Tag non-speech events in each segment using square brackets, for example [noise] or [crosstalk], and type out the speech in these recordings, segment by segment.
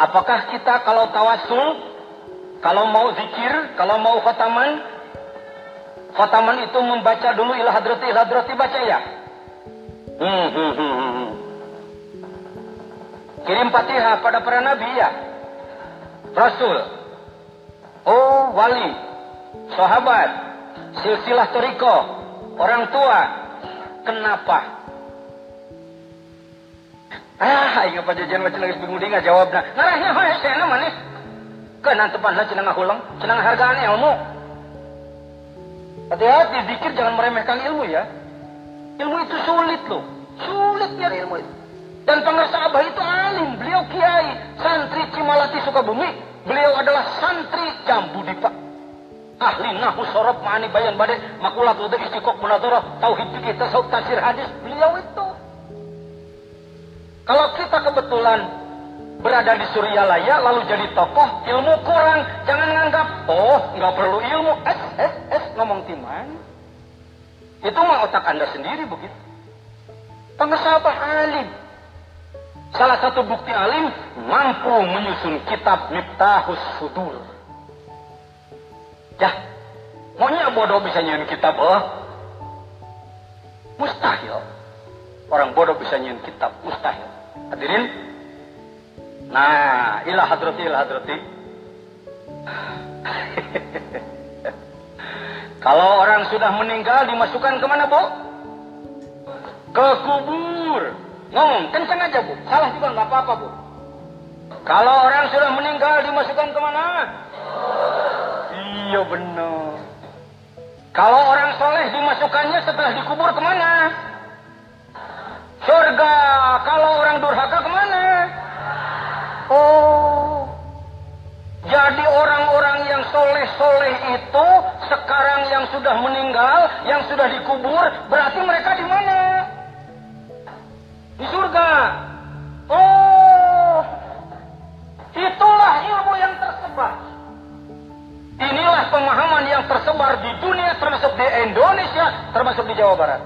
Apakah kita kalau tawasul, kalau mau zikir, kalau mau khotaman, khotaman itu membaca dulu ilah hadrati, ilah hadrati baca ya? Hmm, hmm, hmm, hmm. Kirim fatihah pada para nabi ya? Rasul. Oh, wali. Sahabat. Silsilah toriko. Orang tua. Kenapa? Ah, ingat pada jajan macam lagi bingung dia jawabnya. Ngarahnya hoy saya nama nih. Kan nantepan lah cenang hulang, cenang hargaan ilmu. Hati-hati dikir jangan meremehkan ilmu ya. Ilmu itu sulit loh. Sulit ya ilmu itu. Dan pengersa abah itu alim. Beliau kiai. Santri Cimalati Sukabumi. Beliau adalah santri Jambu Dipa. Ahli nahu sorob ma'ani bayan badai. Makulat udah istiqok munadoroh. Tauhid kita tasawuf tasir hadis. Beliau itu. Kalau kita kebetulan berada di Suryalaya lalu jadi tokoh, ilmu kurang, jangan nganggap, oh nggak perlu ilmu, es, es, es, ngomong timan. Itu mah otak anda sendiri begitu. Pengesabah alim. Salah satu bukti alim mampu menyusun kitab Miftahus Sudur. Ya, maunya bodoh bisa nyusun kitab, oh. Mustahil. Orang bodoh bisa nyusun kitab, mustahil. Hadirin. Nah, ilah hadrati, ilah hadrati. [laughs] Kalau orang sudah meninggal dimasukkan ke mana, Bu? Ke kubur. Ngomong, kencang aja, Bu. Salah juga nggak apa-apa, Bu. Kalau orang sudah meninggal dimasukkan ke mana? Iya benar. Kalau orang soleh dimasukkannya setelah dikubur ke mana? Surga. Kalau? Oh. Jadi orang-orang yang soleh-soleh itu sekarang yang sudah meninggal, yang sudah dikubur, berarti mereka di mana? Di surga. Oh. Itulah ilmu yang tersebar. Inilah pemahaman yang tersebar di dunia, termasuk di Indonesia, termasuk di Jawa Barat.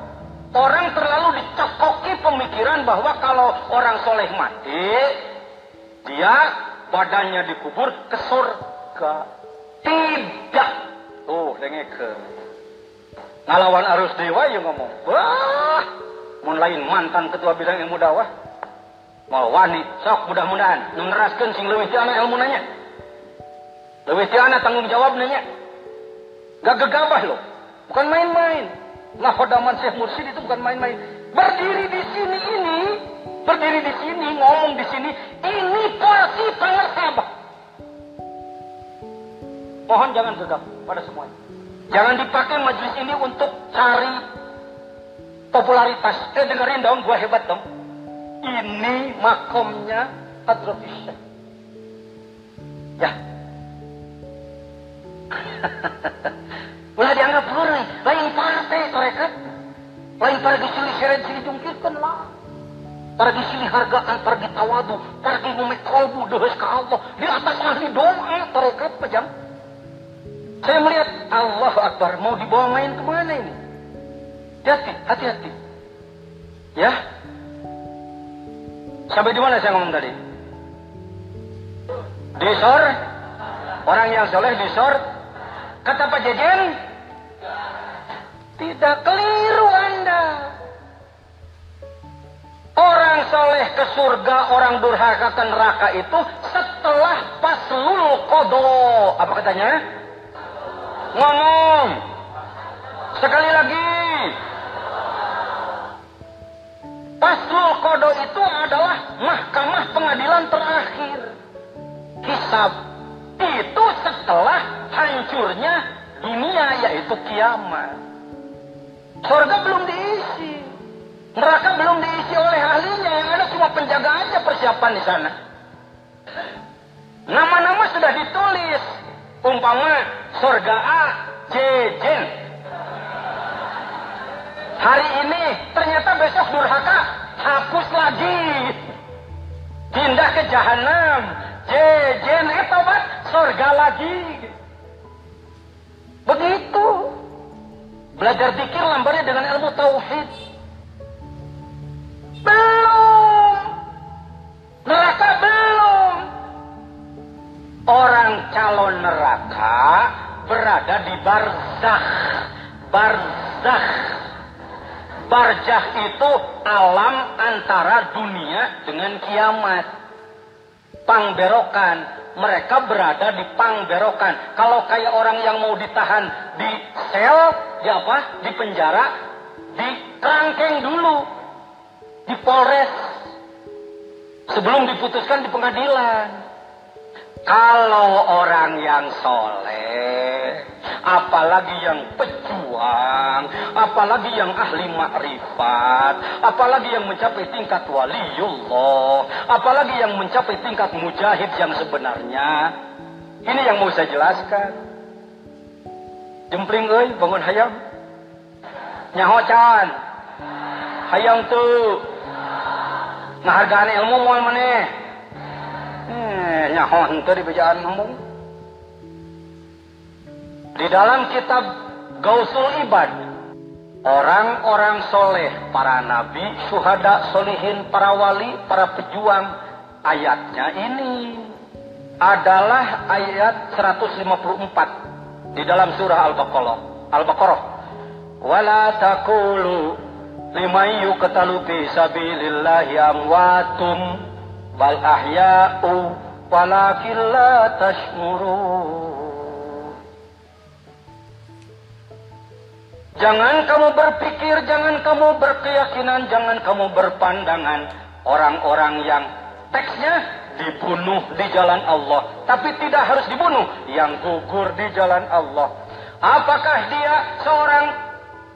Orang terlalu dicekoki pemikiran bahwa kalau orang soleh mati, dia badannya dikubur ke surga. Tidak. Oh, ke. Ngalawan arus dewa yang ngomong. Wah, mun lain mantan ketua bidang ilmu dakwah. Mau wani, sok mudah-mudahan. Nuneraskan sing lewih tiana ilmu nanya. Tiana tanggung jawab nanya. Gak gegabah loh. Bukan main-main. Nah, khodaman Syekh Mursyid itu bukan main-main. Berdiri di sini ini, berdiri di sini, ngomong di sini, ini porsi pengersabah. Mohon jangan gegap pada semuanya. Jangan dipakai majelis ini untuk cari popularitas. Eh dengerin dong, gua hebat dong. Ini makomnya Hadratus Ya. [laughs] Pergi silih hargaan, pergi tawadu, pergi ngomong kolbu, dehus ke Allah. Di atas ahli doa, torekat pejam. Saya melihat Allah Akbar, mau dibawa main ke mana ini? Hati, hati-hati. Ya. Sampai di mana saya ngomong tadi? Disor, orang yang soleh disor, Kata Pak Jejen, tidak keliru Anda. Orang soleh ke surga, orang durhaka ke neraka itu setelah paslul kodo. Apa katanya? Ngomong. Sekali lagi. Paslul kodo itu adalah mahkamah pengadilan terakhir. Hisab. Itu setelah hancurnya dunia yaitu kiamat. Surga belum diisi. Neraka belum diisi oleh ahlinya. Yang ada cuma penjaga aja persiapan di sana. Nama-nama sudah ditulis. Umpama surga A, Jejen. Hari ini ternyata besok durhaka hapus lagi. Pindah ke jahanam. Jejen eh tobat surga lagi. Begitu. Belajar dikir lambarnya dengan ilmu tauhid. Belum. Neraka belum. mereka berada di barzakh. Barzakh. Barzakh itu alam antara dunia dengan kiamat. Pangberokan. Mereka berada di pangberokan. Kalau kayak orang yang mau ditahan di sel, di apa? Di penjara, di kerangkeng dulu. Di Polres. Sebelum diputuskan di pengadilan. Kalau orang yang soleh, apalagi yang pejuang, apalagi yang ahli makrifat, apalagi yang mencapai tingkat waliullah, apalagi yang mencapai tingkat mujahid yang sebenarnya. Ini yang mau saya jelaskan. Jempling euy, bangun hayam. Nyahocan. Hayam tuh. Ngahargaan ilmu moal maneh. Eh, nyaho di bejaan. Di dalam kitab Gausul Ibad, orang-orang soleh, para nabi, syuhada, solihin, para wali, para pejuang, ayatnya ini adalah ayat 154 di dalam surah Al-Baqarah. Al-Baqarah. Wala taqulu liman yuqtalu fi sabilillahi amwatum bal ahya'u walakin la Jangan kamu berpikir, jangan kamu berkeyakinan, jangan kamu berpandangan orang-orang yang teksnya dibunuh di jalan Allah, tapi tidak harus dibunuh, yang gugur di jalan Allah. Apakah dia seorang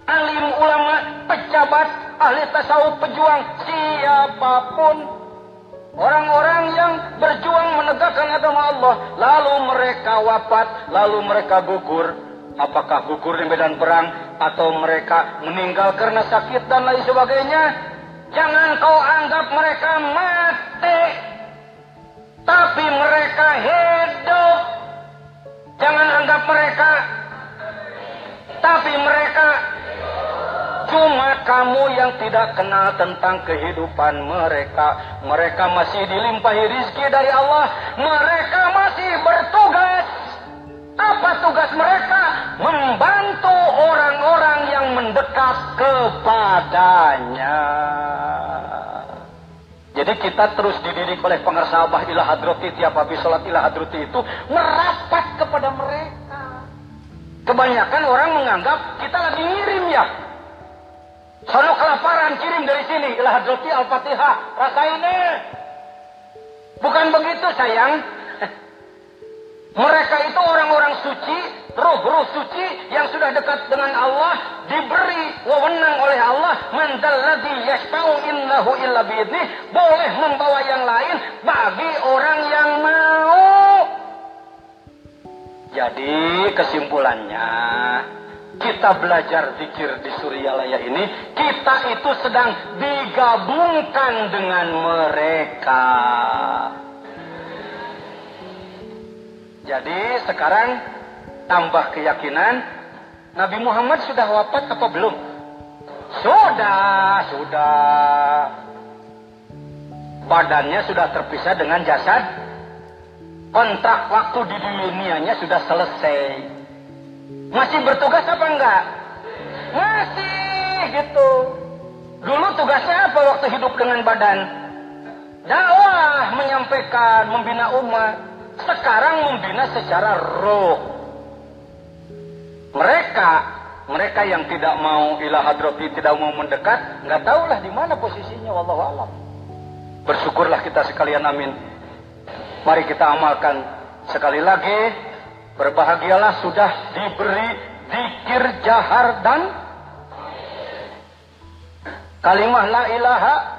alim ulama, pejabat, ahli tasawuf, pejuang, siapa pun Orang-orang yang berjuang menegakkan agama Allah, lalu mereka wafat, lalu mereka gugur. Apakah gugur di medan perang atau mereka meninggal karena sakit dan lain sebagainya? Jangan kau anggap mereka mati, tapi mereka hidup. Jangan anggap mereka, tapi mereka Cuma kamu yang tidak kenal tentang kehidupan mereka. Mereka masih dilimpahi rizki dari Allah. Mereka masih bertugas. Apa tugas mereka? Membantu orang-orang yang mendekat kepadanya. Jadi kita terus dididik oleh pengersabah ilah hadroti tiap habis sholat ilah hadroti itu merapat kepada mereka. Kebanyakan orang menganggap kita lagi ngirim ya. Sono kelaparan kirim dari sini. Ilah hadrati al-fatihah. Rasa ini. Bukan begitu sayang. [laughs] Mereka itu orang-orang suci, roh-roh suci yang sudah dekat dengan Allah, diberi wewenang oleh Allah, mandalladhi yashfa'u innahu illa biidnih, boleh membawa yang lain bagi orang yang mau. Jadi kesimpulannya, kita belajar zikir di Suryalaya ini, kita itu sedang digabungkan dengan mereka. Jadi sekarang tambah keyakinan Nabi Muhammad sudah wafat apa belum? Sudah, sudah. Badannya sudah terpisah dengan jasad. Kontrak waktu di dunianya sudah selesai. Masih bertugas apa enggak? Masih gitu. Dulu tugasnya apa waktu hidup dengan badan? Dakwah, menyampaikan, membina umat. Sekarang membina secara roh. Mereka, mereka yang tidak mau ilah hadroti, tidak mau mendekat, nggak tahulah di mana posisinya, wallahu alam. Bersyukurlah kita sekalian, amin. Mari kita amalkan sekali lagi Berbahagialah sudah diberi zikir jahar dan kalimah la ilaha